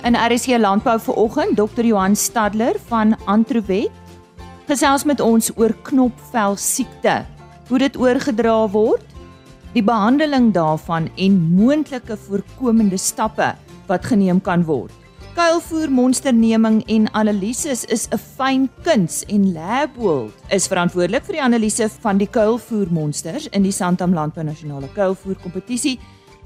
In RSC Landbou vanoggend, Dr. Johan Stadler van Antrowet gesels met ons oor knopvel siekte, hoe dit oorgedra word, die behandeling daarvan en moontlike voorkomende stappe wat geneem kan word. Kuilvoer monsterneming en analises is 'n fyn kuns en Labworld is verantwoordelik vir die analise van die kuilvoer monsters in die Santam Landbou Nasionale Kuilvoer Kompetisie.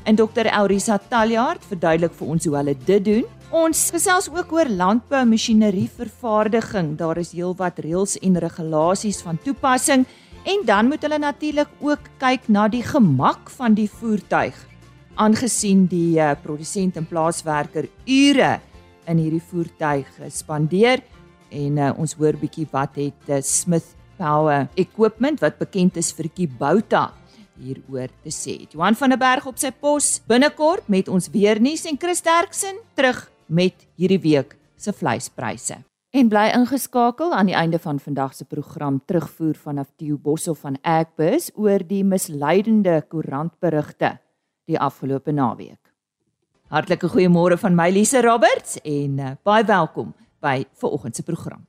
En Dr. Elrisa Taljaard verduidelik vir ons hoe hulle dit doen. Ons gesels ook oor landbou masjinerie vervaardiging. Daar is heelwat reëls en regulasies van toepassing en dan moet hulle natuurlik ook kyk na die gemak van die voertuig. Aangesien die uh, produsent en plaaswerker ure in hierdie voertuig spandeer en uh, ons hoor bietjie wat het uh, Smith Power Equipment wat bekend is vir Kubota hieroor te sê. Johan van der Berg op sy pos binnekort met ons weer nuus en Chris Derksen terug met hierdie week se vleispryse. En bly ingeskakel aan die einde van vandag se program terugvoer vanaf Tieu Boshoff van Agbus oor die misleidende koerantberigte die afgelope naweek. Hartlike goeiemôre van my Lise Roberts en uh, baie welkom by vanoggend se program.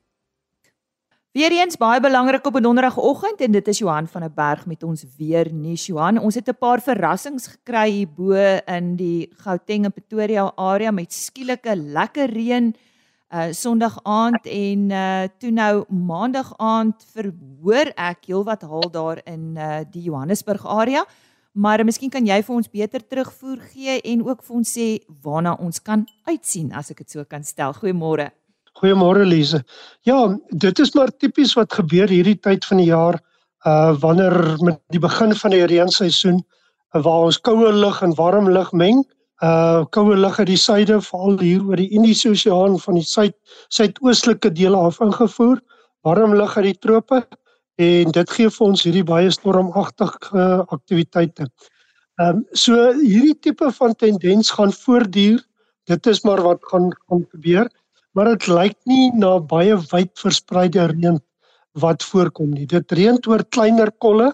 Weereens baie belangrik op 'n donderdagoggend en dit is Johan van der Berg met ons weer nuus Johan. Ons het 'n paar verrassings gekry hier bo in die Gauteng en Pretoria area met skielike lekker reën uh Sondag aand en uh toe nou Maandag aand verhoor ek heelwat haal daar in uh die Johannesburg area. Maar miskien kan jy vir ons beter terugvoer gee en ook vir ons sê waarna ons kan uitsien as ek dit so kan stel. Goeiemôre. Goeiemôre Lise. Ja, dit is maar tipies wat gebeur hierdie tyd van die jaar uh wanneer met die begin van die reenseisoen uh, waar ons koue lug en warm lug meng. Uh koue lug uit die suide veral hier oor die Indiese Oseaan van die suid suidoostelike dele af ingevoer, warm lug uit die trope en dit gee vir ons hierdie baie stormagtige uh, aktiwiteite. Ehm um, so hierdie tipe van tendens gaan voortduur. Dit is maar wat gaan gaan gebeur maar dit lyk nie na baie wyd verspreide reën wat voorkom nie. Dit reën oor kleiner kolle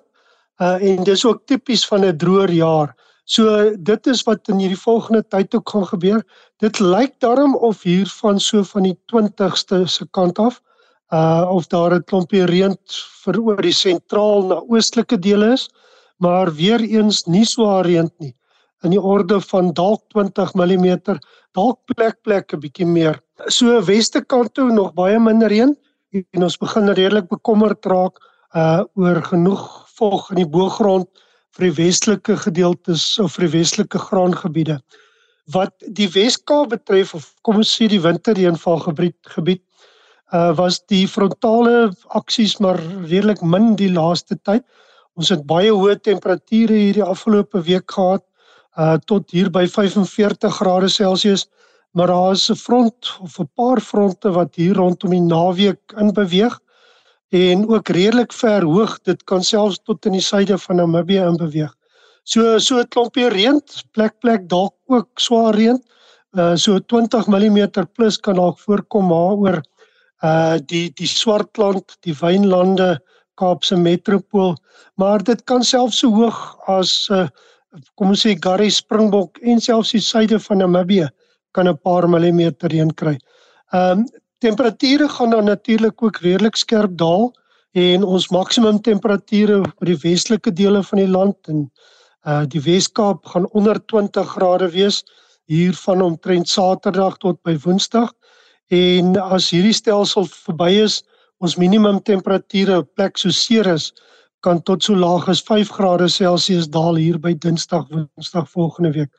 uh, en dis ook tipies van 'n droër jaar. So dit is wat in hierdie volgende tyd ook gaan gebeur. Dit lyk daarom of hier van so van die 20ste se kant af uh of daar 'n klompie reën vir oor die sentraal na oostelike dele is, maar weer eens nie so reën nie in die orde van dalk 20 mm, dalk plek plek 'n bietjie meer. So weste kant toe nog baie minder reën en ons begin redelik bekommerd raak uh oor genoeg vog in die boergrond vir die westelike gedeeltes of vir die westelike graangebiede. Wat die Weskaap betref of kom ons sê die winterreënval gebied gebied uh was die frontale aksies maar redelik min die laaste tyd. Ons het baie hoë temperature hierdie afgelope week gehad uh tot hier by 45 grade Celsius, maar daar is 'n front of 'n paar fronte wat hier rondom die naweek in beweeg en ook redelik ver hoog, dit kan selfs tot in die suide van Namibië in beweeg. So so 'n klompie reën, plek plek dalk ook swaar reën. Uh so 20 mm plus kan dalk voorkom maar oor uh die die Swartland, die wynlande, Kaapse metropool, maar dit kan selfs so hoog as uh kom ons sê Garry Springbok en selfs die suide van Namibië kan 'n paar millimeter reën kry. Ehm um, temperature gaan dan natuurlik ook redelik skerp daal en ons maksimum temperature vir die westelike dele van die land en uh die Weskaap gaan onder 20 grade wees hier van omtrent Saterdag tot by Woensdag en as hierdie stelsel verby is ons minimum temperature op plek so seer is kan tot so laag as 5 grade Celsius daal hier by Dinsdag Woensdag volgende week.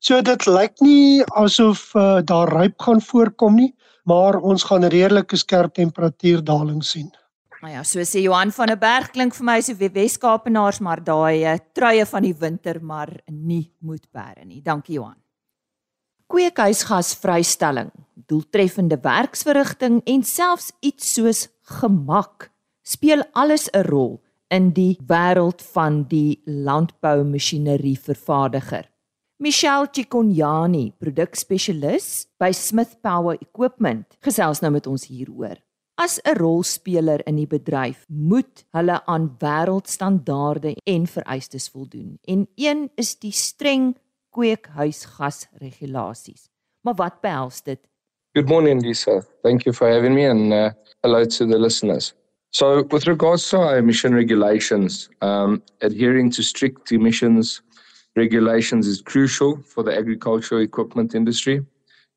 So dit lyk nie asof uh, daar ryp gaan voorkom nie, maar ons gaan redelike skerp temperatuurdaling sien. Maar ja, so sê Johan van der Berg klink vir my so Weskapenaars maar daai uh, truie van die winter maar nie moet bære nie. Dankie Johan. Kweekhuisgasvrystelling, doeltreffende werksverrigting en selfs iets soos gemak speel alles 'n rol in die wêreld van die landboumasjinerie vervaardiger. Michelle Chikonyani, produkspesialis by Smith Power Equipment, gesels nou met ons hieroor. As 'n rolspeler in die bedryf, moet hulle aan wêreldstandaarde en vereistes voldoen. En een is die streng kweekhuisgasregulasies. Maar wat behels dit? Good morning, Lisa. Thank you for having me and uh, hello to the listeners. So, with regards to our emission regulations, um, adhering to strict emissions regulations is crucial for the agricultural equipment industry.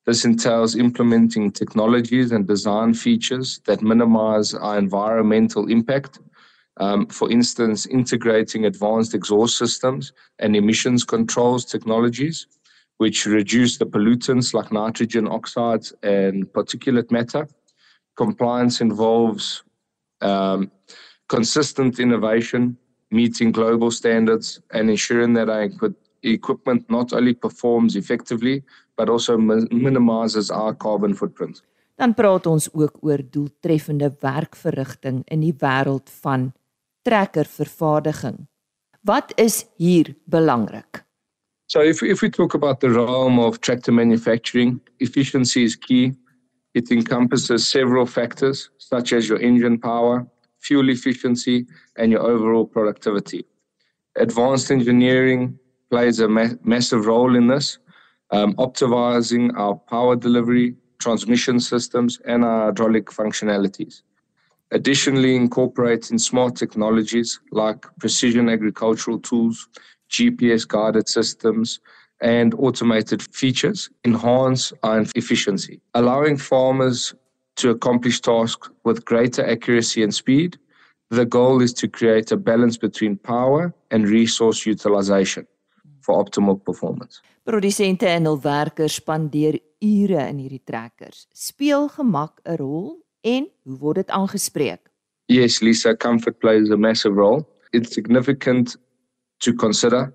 This entails implementing technologies and design features that minimize our environmental impact. Um, for instance, integrating advanced exhaust systems and emissions controls technologies, which reduce the pollutants like nitrogen oxides and particulate matter. Compliance involves um, consistent innovation, meeting global standards, and ensuring that our equipment not only performs effectively, but also minimizes our carbon footprint. Dan praat ons ook oor doeltreffende werkverrigting in die wêreld van trekkervervaardiging. Wat is hier belangrik? So if if we talk about the realm of tractor manufacturing, efficiency is key. It encompasses several factors such as your engine power, fuel efficiency, and your overall productivity. Advanced engineering plays a ma- massive role in this, um, optimizing our power delivery, transmission systems, and our hydraulic functionalities. Additionally, incorporating smart technologies like precision agricultural tools, GPS guided systems, and automated features enhance our efficiency, allowing farmers to accomplish tasks with greater accuracy and speed. The goal is to create a balance between power and resource utilization for optimal performance. Produsente en hul werkers spandeer ure in hierdie trekkers. Speel gemak 'n rol en hoe word dit aangespreek? Yes, Lisa, comfort plays a massive role. It's significant to consider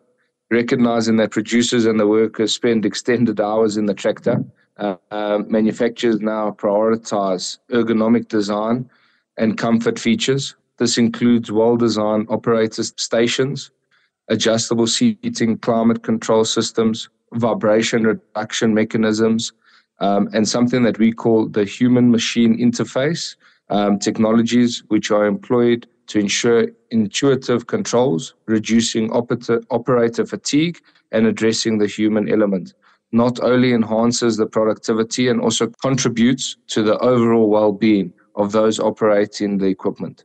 recognizing that producers and the workers spend extended hours in the tractor uh, uh, manufacturers now prioritize ergonomic design and comfort features. This includes well designed operator stations, adjustable seating, climate control systems, vibration reduction mechanisms, um, and something that we call the human machine interface um, technologies, which are employed to ensure intuitive controls, reducing operator fatigue, and addressing the human element. Not only enhances the productivity and also contributes to the overall well-being of those operating the equipment.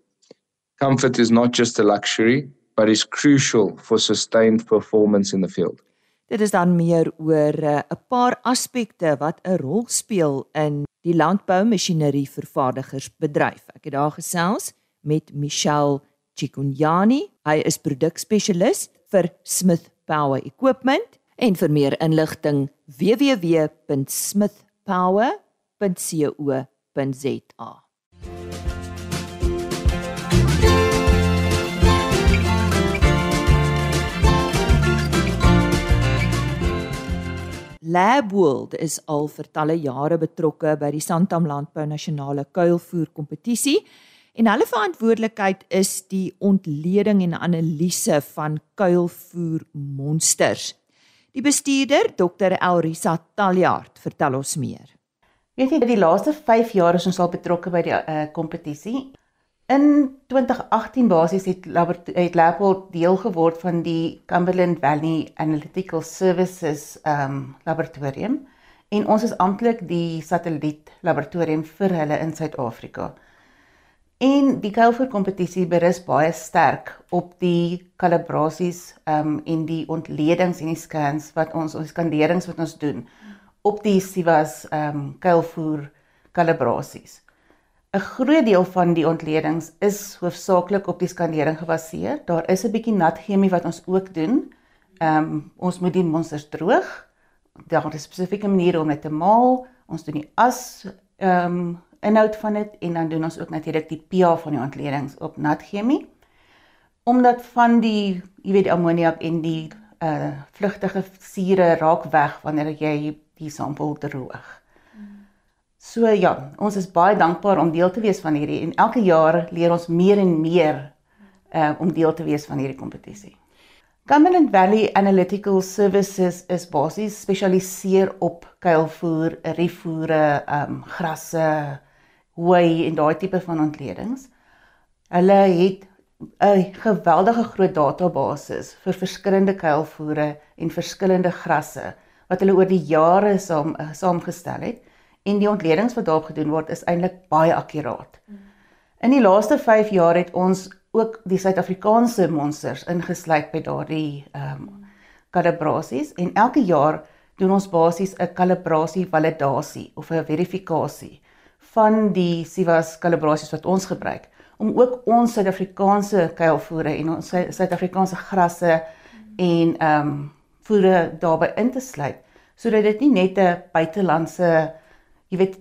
Comfort is not just a luxury, but is crucial for sustained performance in the field. Dit is dan meer oor eh, 'n uh, paar aspekte wat 'n rol speel in die landboumasjinerie vervaardigersbedryf. Ek het daar gesels met Michelle Chikunyani. Hy is produkspesialis vir Smith Power Equipment en vir meer inligting www.smithpower.co.za. Labworld is al vir talle jare betrokke by die Santam Landbou Nasionale Kuilvoer Kompetisie en hulle verantwoordelikheid is die ontleding en analise van kuilvoer monsters. Die bestuurder, Dr. Elrisa Taljaard, vertel ons meer. Weet jy, die laaste 5 jaar is ons al betrokke by die uh, kompetisie. In 2018 basies het het Labworld deel geword van die Cumberland Valley Analytical Services um laboratorium en ons is amptelik die satelliet laboratorium vir hulle in Suid-Afrika. En die Kuilvoer kompetisie berus baie sterk op die kalibrasies um en die ontledings en die scans wat ons ons skanderings wat ons doen op die Sivas um kuilvoer kalibrasies. 'n Groot deel van die ontledings is hoofsaaklik op die skandering gebaseer. Daar is 'n bietjie nat chemie wat ons ook doen. Um ons moet die monsters droog. Daar is spesifieke maniere om dit te maal. Ons doen die as um inhoud van dit en dan doen ons ook natuurlik die pH van die ontledings op nat chemie. Omdat van die, jy weet, ammoniak en die uh vlugtige sure raak weg wanneer jy die sampel droog. So ja, ons is baie dankbaar om deel te wees van hierdie en elke jaar leer ons meer en meer uh om deel te wees van hierdie kompetisie. Cumberland Valley Analytical Services is basies spesialiseer op kuilvoer, rifoere, um grasse, hooi en daai tipe van ontledings. Hulle het 'n geweldige groot database vir verskillende kuilvoere en verskillende grasse wat hulle oor die jare saam saamgestel het en die ontledings wat daarop gedoen word is eintlik baie akkuraat. In die laaste 5 jaar het ons ook die Suid-Afrikaanse monsters ingesluit by daardie ehm um, kalibrasies en elke jaar doen ons basies 'n kalibrasie validasie of 'n verifikasie van die Sivas kalibrasies wat ons gebruik om ook ons Suid-Afrikaanse kuilvoere en ons Suid-Afrikaanse grasse en ehm um, voere daarbey in te sluit sodat dit nie net 'n buitelandse jy weet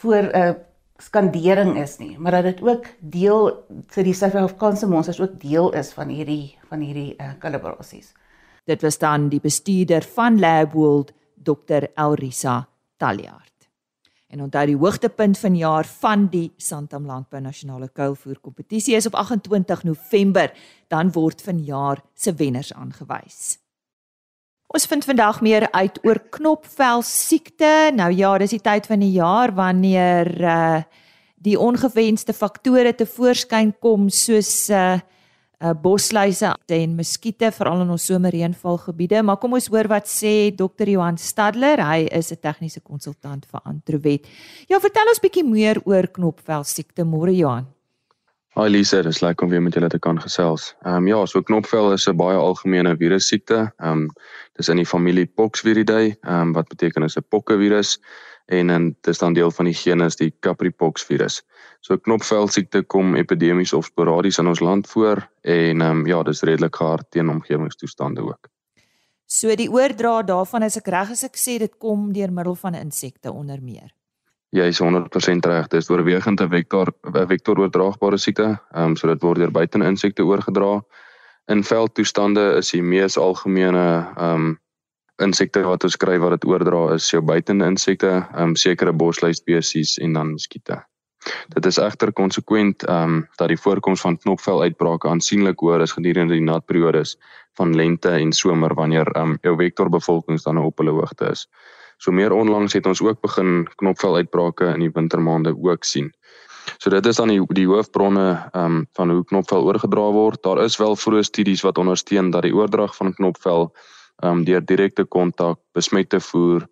voor 'n uh, skandering is nie, maar dat dit ook deel vir die Suid-Afrikaanse monsters ook deel is van hierdie van hierdie uh, kalibrasies. Dit was dan die bestuurder van Labworld, Dr. Elrisa Taljaard. En onthou die hoogtepunt van jaar van die Santam Landbou Nasionale Kuilvoer Kompetisie is op 28 November, dan word vanjaar se wenners aangewys. Ons vind vandag meer uit oor knopvel siekte. Nou ja, dis die tyd van die jaar wanneer uh die ongewenste faktore te voorskyn kom soos uh uh bosluise en muskiete veral in ons somerreënvalgebiede. Maar kom ons hoor wat sê Dr. Johan Stadler. Hy is 'n tegniese konsultant vir Antrowet. Ja, vertel ons bietjie meer oor knopvel siekte, môre Johan. Hi Lisa, dis lekker om weer met julle te kan gesels. Ehm um, ja, so knopvel is 'n baie algemene virus siekte. Ehm um, dis in die familie Poxviridae, ehm um, wat beteken is 'n pokkevirus en en dis dan deel van die genus die Capripox virus. So knopvel siekte kom epidemies of sporadies in ons land voor en ehm um, ja, dis redelik gehard teen omgewingstoestande ook. So die oordra daarvan as ek reg is ek sê dit kom deur middel van insekte onder meer. Jy is 100% reg. Dit is oorwegend 'n vektor 'n vektor oordraagbare siekte. Ehm um, so dit word deur buite insekte oorgedra. In veldtoestande is die mees algemene ehm um, insekte wat ons kry wat dit oordra is jou buitende insekte, ehm um, sekere bosluis spesies en dan muskiete. Dit is egter konsekwent ehm um, dat die voorkoms van knopvel uitbrake aansienlik hoër is gedurende die natperiodes van lente en somer wanneer ehm um, jou vektorbevolkings dan op hulle hoogte is. So meer onlangs het ons ook begin knopvel uitbrake in die wintermaande ook sien. So dit is dan die die hoofbronne ehm um, van hoe knopvel oorgedra word. Daar is wel vroeë studies wat ondersteun dat die oordrag van knopvel um, deur direkte kontak, besmette voer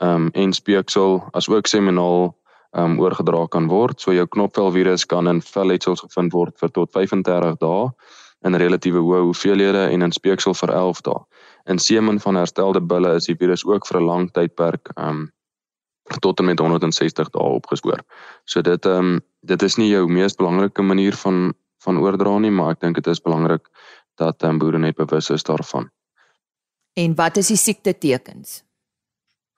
ehm um, en speeksel asook seminaal ehm um, oorgedra kan word. So jou knopvel virus kan in velletsels gevind word vir tot 35 dae in relatiewe hoë hoeveelhede en in speeksel vir 11 dae. In semen van herstelde bulle is die virus ook vir 'n lang tydperk um tot en met 160 dae opgespoor. So dit um dit is nie jou mees belangrike manier van van oordra nie, maar ek dink dit is belangrik dat um, boere net bewus is daarvan. En wat is die siekte tekens?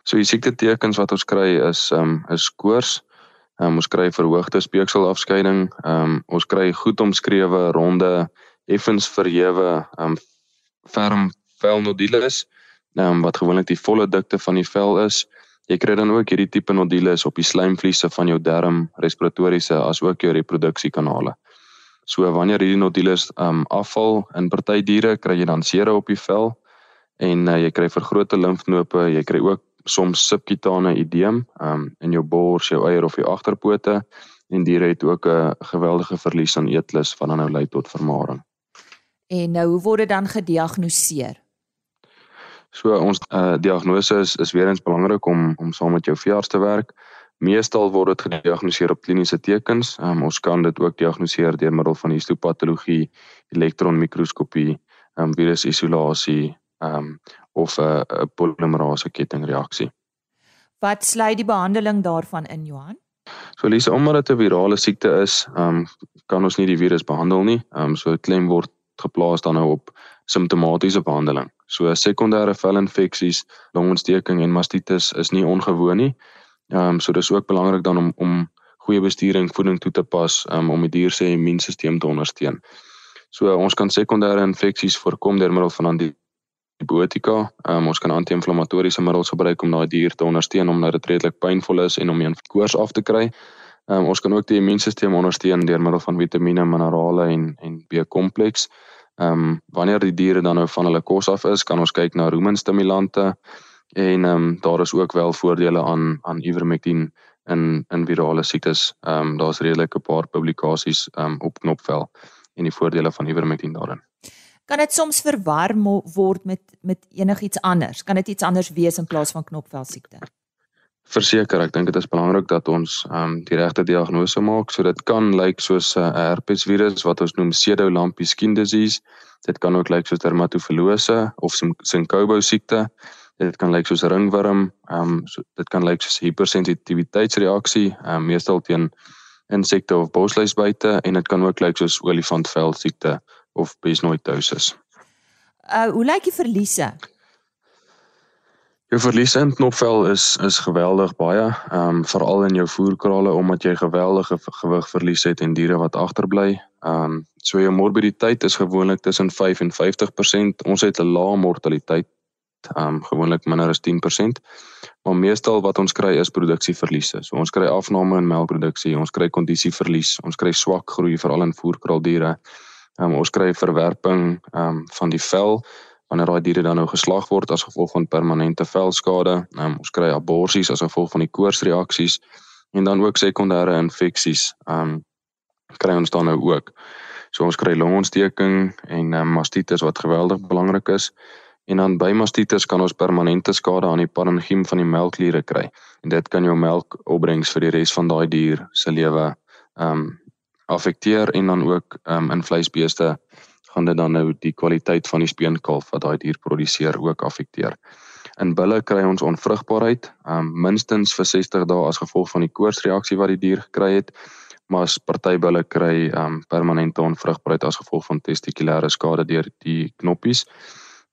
So die siekte tekens wat ons kry is um is koors. Um, ons kry verhoogde speekselafskeiding. Um ons kry goed omskrewe ronde effens verhewe um ferm velnodules um, wat gewoonlik die volle dikte van die vel is. Jy kry dan ook hierdie tipe nodules op die slijmvliese van jou darm, respiratoriese asook jou reproduksiekanale. So wanneer hierdie nodules um afval in party diere, kry jy dan sere op die vel en uh, jy kry vergrote limfknope, jy kry ook soms subkutane edeem um in jou bors, jou eier of jou agterpote en diere het ook 'n geweldige verlies aan eetlus wat dan nou lei tot vermaring. En nou hoe word dit dan gediagnoseer? So ons uh, diagnose is is weer eens belangrik om om saam met jou veearts te werk. Meestal word dit gediagnoseer op kliniese tekens. Um, ons kan dit ook diagnoseer deur middel van histopatologie, elektronmikroskopie, um, virusisolasie, um, of 'n 'n polimerase kettingreaksie. Wat sluit die behandeling daarvan in, Johan? So lees omdat dit 'n virale siekte is, um, kan ons nie die virus behandel nie. Um, so klem word geplaas dan nou op simptomatiese behandeling. So sekondêre velinfeksies, longontsteking en mastitis is nie ongewoon nie. Ehm um, so dis ook belangrik dan om om goeie bestuuring voeding toe te pas um, om die dier se immuunstelsel te ondersteun. So ons kan sekondêre infeksies voorkom deur middel van antibiotika. Um, ons kan anti-inflammatoriese middels gebruik om daai dier te ondersteun omdat dit redelik pynvol is en om 'n koors af te kry. Um, ons kan ook die immuunstelsel ondersteun deur middel van vitamiene, minerale en en B-kompleks. Ehm um, wanneer die diere dan nou van hulle kos af is, kan ons kyk na rumenstimulante en ehm um, daar is ook wel voordele aan aan ivermectin in in virale siektes. Ehm um, daar's redelik 'n paar publikasies ehm um, op knopvel en die voordele van ivermectin daarin. Kan dit soms verwar word met met enigiets anders. Kan dit iets anders wees in plaas van knopvel siekte? Verseker, ek dink dit is belangrik dat ons ehm um, die regte diagnose maak. So dit kan lyk soos 'n uh, herpesvirus wat ons noem pseudolumpy skin disease. Dit kan ook lyk soos dermatofilose of syncobo siekte. Dit kan lyk soos ringworm. Ehm um, so, dit kan lyk soos hypersensitiwiteitsreaksie, ehm um, meestal teen insekte of bosluisbuite en dit kan ook lyk soos olifantvel siekte of besnoitosis. Uh hoe lyk die verliese? Jou verliese in knopvel is is geweldig baie, ehm um, veral in jou voerkrale omdat jy geweldige gewig verlies het en diere wat agterbly. Ehm um, so jou morbiditeit is gewoonlik tussen 5 en 50%. Ons het 'n lae mortaliteit, ehm um, gewoonlik minder as 10%. Maar meestal wat ons kry is produksieverliese. So ons kry afname in melkproduksie, ons kry kondisieverlies, ons kry swak groei veral in voerkraaldiere. Ehm um, ons kry verwerping um, van die vel wanneer daai diere dan nou geslag word as gevolg van permanente velskade. Um, ons kry aborsies as gevolg van die koorsreaksies en dan ook sekondêre infeksies. Um, kry ons dan nou ook. So ons kry longontsteking en um, mastitis wat geweldig belangrik is. En dan by mastitis kan ons permanente skade aan die parenchym van die melkliere kry. En dit kan jou melkopbrengs vir die res van daai dier se lewe um, affekteer en dan ook ehm um, in vleisbeeste gaan dit dan nou die kwaliteit van die speenkalf wat daai dier produseer ook affekteer. In bulle kry ons onvrugbaarheid, um, minstens vir 60 dae as gevolg van die koorsreaksie wat die dier gekry het, maar as party bulle kry um, permanente onvrugbaarheid as gevolg van testikulêre skade deur die knoppies.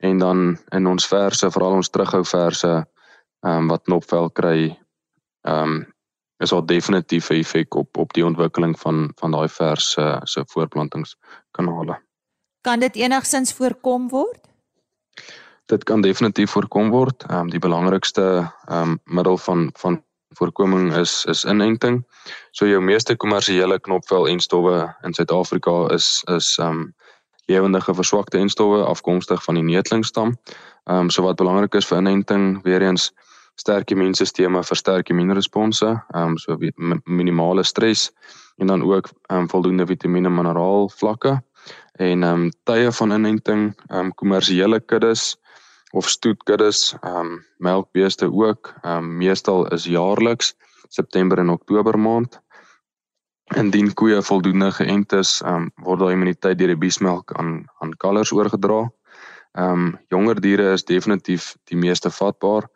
En dan in ons verse, veral ons terughou verse, um, wat knopvel kry, um, is al definitief 'n effek op op die ontwikkeling van van daai verse uh, se voortplantingskanale. Kan dit enigsins voorkom word? Dit kan definitief voorkom word. Ehm um, die belangrikste ehm um, middel van van voorkoming is is inenting. So jou meeste kommersiële knopvel en stowwe in Suid-Afrika is is ehm um, lewendige verswakte en stowwe afkomstig van die neutlingstam. Ehm um, so wat belangrik is vir inenting, weer eens sterk immuunstelsels versterk immuunresponse, ehm um, so minimale stres en dan ook ehm um, voldoende vitamiene en mineraal vlakke en ehm um, tye van inenting, ehm um, kommersiële kuddes of stoetkuddes, ehm um, melkbeeste ook, ehm um, meestal is jaarliks September en Oktober maand. Indien koeie voldoende geënt is, ehm um, word daai immuniteit deur die biesmelk aan aan kalvers oorgedra. Ehm um, jonger diere is definitief die meeste vatbaar.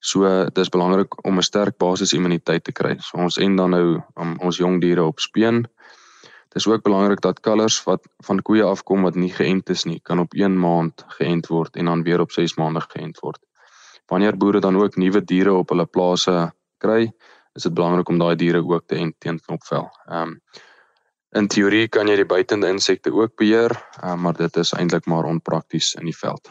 So dis belangrik om 'n sterk basis immuniteit te kry. So ons en dan nou um, ons jong diere op speen Dis ook belangrik dat kalvers wat van koeie afkom wat nie geënt is nie, kan op 1 maand geënt word en dan weer op 6 maande geënt word. Wanneer boere dan ook nuwe diere op hulle plase kry, is dit belangrik om daai diere ook te ent teen knopvel. Ehm um, in teorie kan jy die buitende insekte ook beheer, um, maar dit is eintlik maar onprakties in die veld.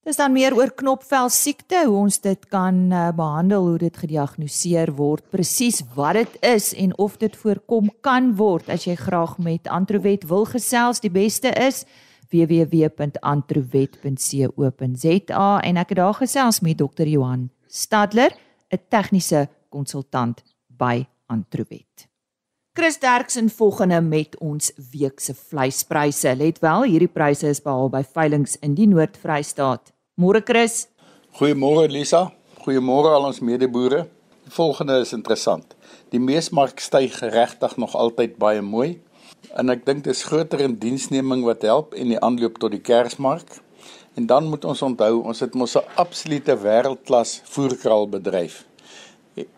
Dis dan meer oor knopvel siekte, hoe ons dit kan uh, behandel, hoe dit gediagnoseer word, presies wat dit is en of dit voorkom kan word. As jy graag met Antrowet wil gesels, die beste is www.antrowet.co.za en ek het daar gesels met Dr. Johan Stadler, 'n tegniese konsultant by Antrowet. Chris Derksen volgende met ons week se vleispryse. Let wel, hierdie pryse is behaal by veilinge in die Noord-Vrystaat. Môre Chris. Goeiemôre Lisa. Goeiemôre al ons medeboere. Die volgende is interessant. Die meesmark styg regtig nog altyd baie mooi. En ek dink dis groter in diensneming wat help en die aanloop tot die Kersmark. En dan moet ons onthou, ons het mos 'n absolute wêreldklas voerkraalbedryf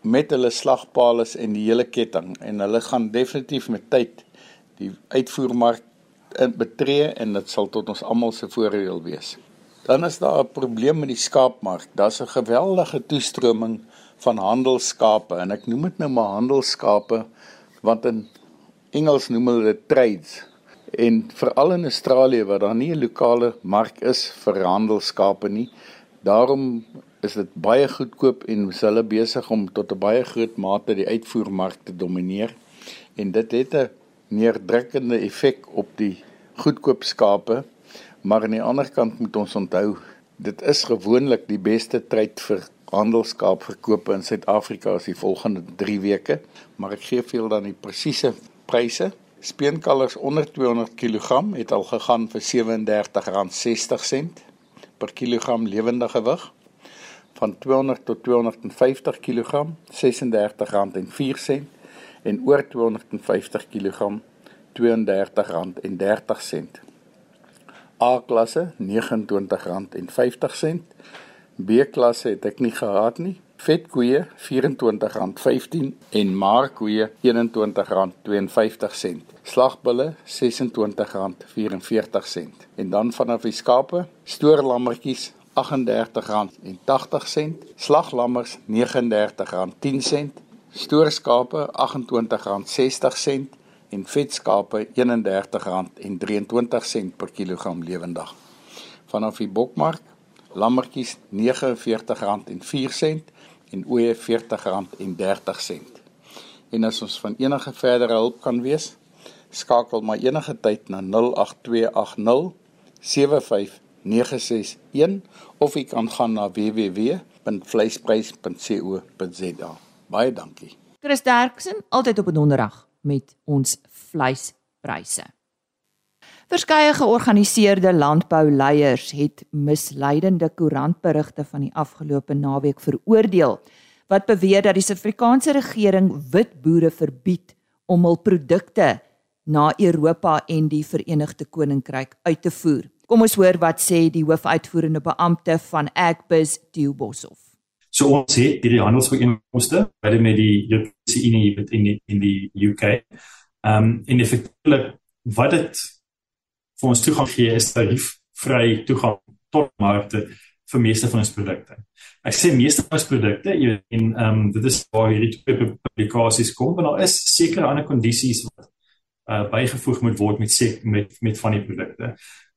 met hulle slagpale en die hele ketting en hulle gaan definitief met tyd die uitvoermark in betree en dit sal tot ons almal se voordeel wees. Dan is daar 'n probleem met die skaapmark. Daar's 'n geweldige toestroming van handelsskape en ek noem dit nou maar handelsskape want in Engels noem hulle dit trades. En veral in Australië waar daar nie 'n lokale mark is vir handelsskape nie, daarom is dit baie goedkoop en hulle besig om tot 'n baie groot mate die uitvoermark te domineer. En dit het 'n neerdrukkende effek op die goedkoop skape. Maar aan die ander kant moet ons onthou dit is gewoonlik die beste tyd vir handelskaapverkope in Suid-Afrika as die volgende 3 weke. Maar ek gee veel dan die presiese pryse. Speenkalvers onder 200 kg het al gegaan vir R37.60 per kilogram lewende gewig. Van 200 tot 250 kg R36.04 en oor 250 kg R32.30. A-klasse R29.50. B-klasse het ek nie gehad nie. Vetkoeie R24.15 en maarkoeie R21.52. Slagbulle R26.44 en dan vanaf die skape stoorlammetjies R38.80, slaglammers R39.10, stoorskape R28.60 en vetskape R31.23 per kilogram lewendig. Vanaf die bokmark lammetjies R49.04 en oeye R40.30. En as ons van enige verdere hulp kan wees, skakel maar enige tyd na 08280 75961 of jy kan gaan na www.vleisprys.co.za. Baie dankie. Chris Derksen altyd op 'n donderdag met ons vleispryse. Verskeie georganiseerde landbouleiers het misleidende koerantberigte van die afgelope naweek veroordeel wat beweer dat die Suid-Afrikaanse regering wit boere verbied om hul produkte na Europa en die Verenigde Koninkryk uit te voer. Kom ons hoor wat sê die hoofuitvoerende beampte van Agbiz, Theo Boshoff. So ons het hierdie handelsvereenkomste by met die Europese Unie in die, in die UK. Ehm um, en effektief wat dit vir ons toegang gee is tariefvry toegang tot markte vir meeste van ons produkte. Ek sê meeste van ons produkte en ehm um, dit is waar hierdie twee publikasies kom, maar daar is sekere ander kondisies wat uh bygevoeg moet word met sek, met met van die produkte.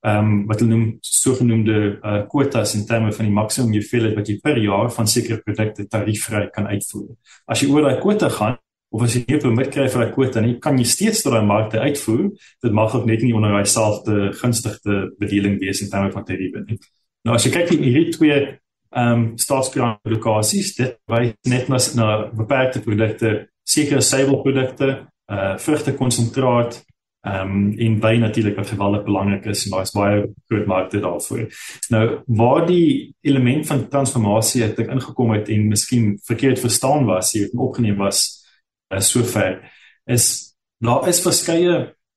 Ehm um, wat hulle noem sogenaamde uh quotas in terme van die maksimum hoeveelheid wat jy per jaar van sekere produkte tariefvry kan uitvoer. As jy oor daai quota gaan, of as jy nie 'n permit kry vir 'n kwota nie, kan jy steeds tot daai markte uitvoer. Dit mag ook net nie onder daai selfde gunstigde bedeling wees in terme van tariewe nie. Nou as jy kyk in hierdie twee ehm um, staatskraan lokasies, dit wys net na, na beperkte produkte, sekere suiwelprodukte, uh vrugte konsentraat ehm um, en baie natuurlik wat geweldig belangrik is en daar's baie groot markte daarvoor. Nou waar die element van transformasie het ingekom het en miskien verkeerd verstaan was, jy het opgeneem was uh, sover is daar is verskeie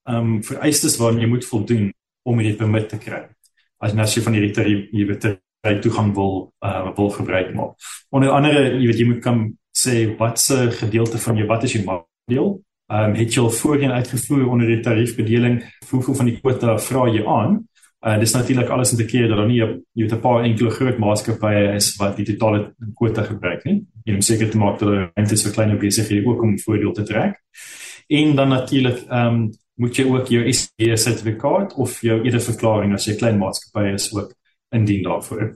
ehm um, vereistes waaraan jy moet voldoen om hierdie permit te kry. As jy as jy van hierdie weet by toegang wil uh wil gebruik maak. Onder andere jy weet jy moet kan sê watse gedeelte van jou wat is jou markdeel? Ehm um, het jy al voorheen uitgevoer onder die tariefbedeling? Hoeveel van die kwota vra jy aan? Uh dis natuurlik alles in te keer dat daar nie jy weet 'n paar enkele groot maatskappye is wat die totale kwota gebruik nie. Jy moet seker te maak dat daar ruimte is vir kleiner besighede ook om voordeel te trek. En dan natuurlik ehm um, moet jy ook jou SE sertifikaat of jou eerder verklaring as jy klein maatskappy is ook indien daarvoor.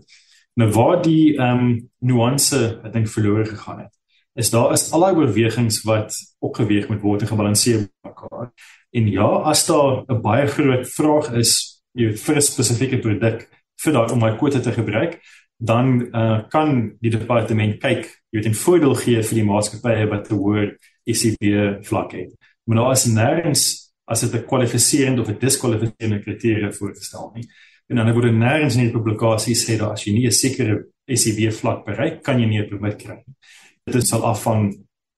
Nou waar die ehm um, nuance ek dink verlore gegaan het is daar is al daai oorwegings wat opgeweeg moet word en gebalanseer mekaar. En ja, as daar 'n baie groot vraag is jy weet vir 'n spesifieke produk vir daai om my kwota te gebruik, dan uh, kan die departement kyk, jy weet 'n voordeel gee vir die maatskappye wat te hoor ECB vlak het. Maar nou as nêrens as dit 'n kwalifiserende of 'n diskwalifiserende kriteria voorgestel nie. En dan word nêrens in die publikasies sê dat as jy nie 'n sekere ECB vlak bereik, kan jy nie 'n permit kry nie. Dit sal afhang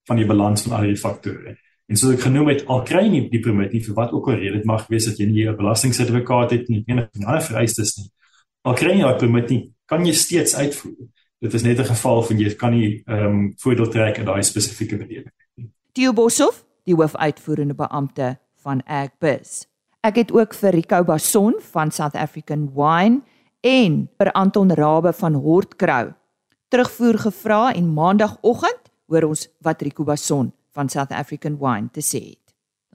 van die balans van al die faktore. En soos ek genoem het, al kry nie die permit nie vir wat ook al rede, dit mag wees dat jy nie 'n belastingsertifikaat het nie, enige ander vereistes nie. Al kry jy daai permit nie, kan jy steeds uitvoer. Dit is net 'n geval van jy kan nie ehm um, voordeel trek uit daai spesifieke bedeling nie. Theo Boshoff, die hoofuitvoerende beampte van Agbiz. Ek het ook vir Rico Bason van South African Wine en vir Anton Rabe van Hortcrow terugvoer gevra en maandagooggend hoor ons wat Rico Bason van South African Wine te sê het.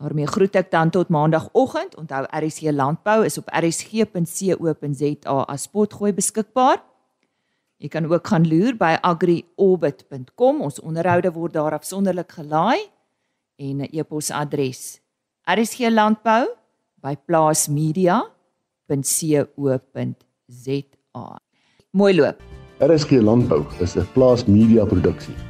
daarmee groet ek dan tot maandagooggend. Onthou RSC Landbou is op rsg.co.za as potgooi beskikbaar. Jy kan ook gaan loer by agriorbit.com. Ons onderhoude word daar afsonderlik gelaai en 'n e-posadres rsglandbou@plaasmedia.co.za. Mooi loop. RSG Landbou is 'n plaas media produksie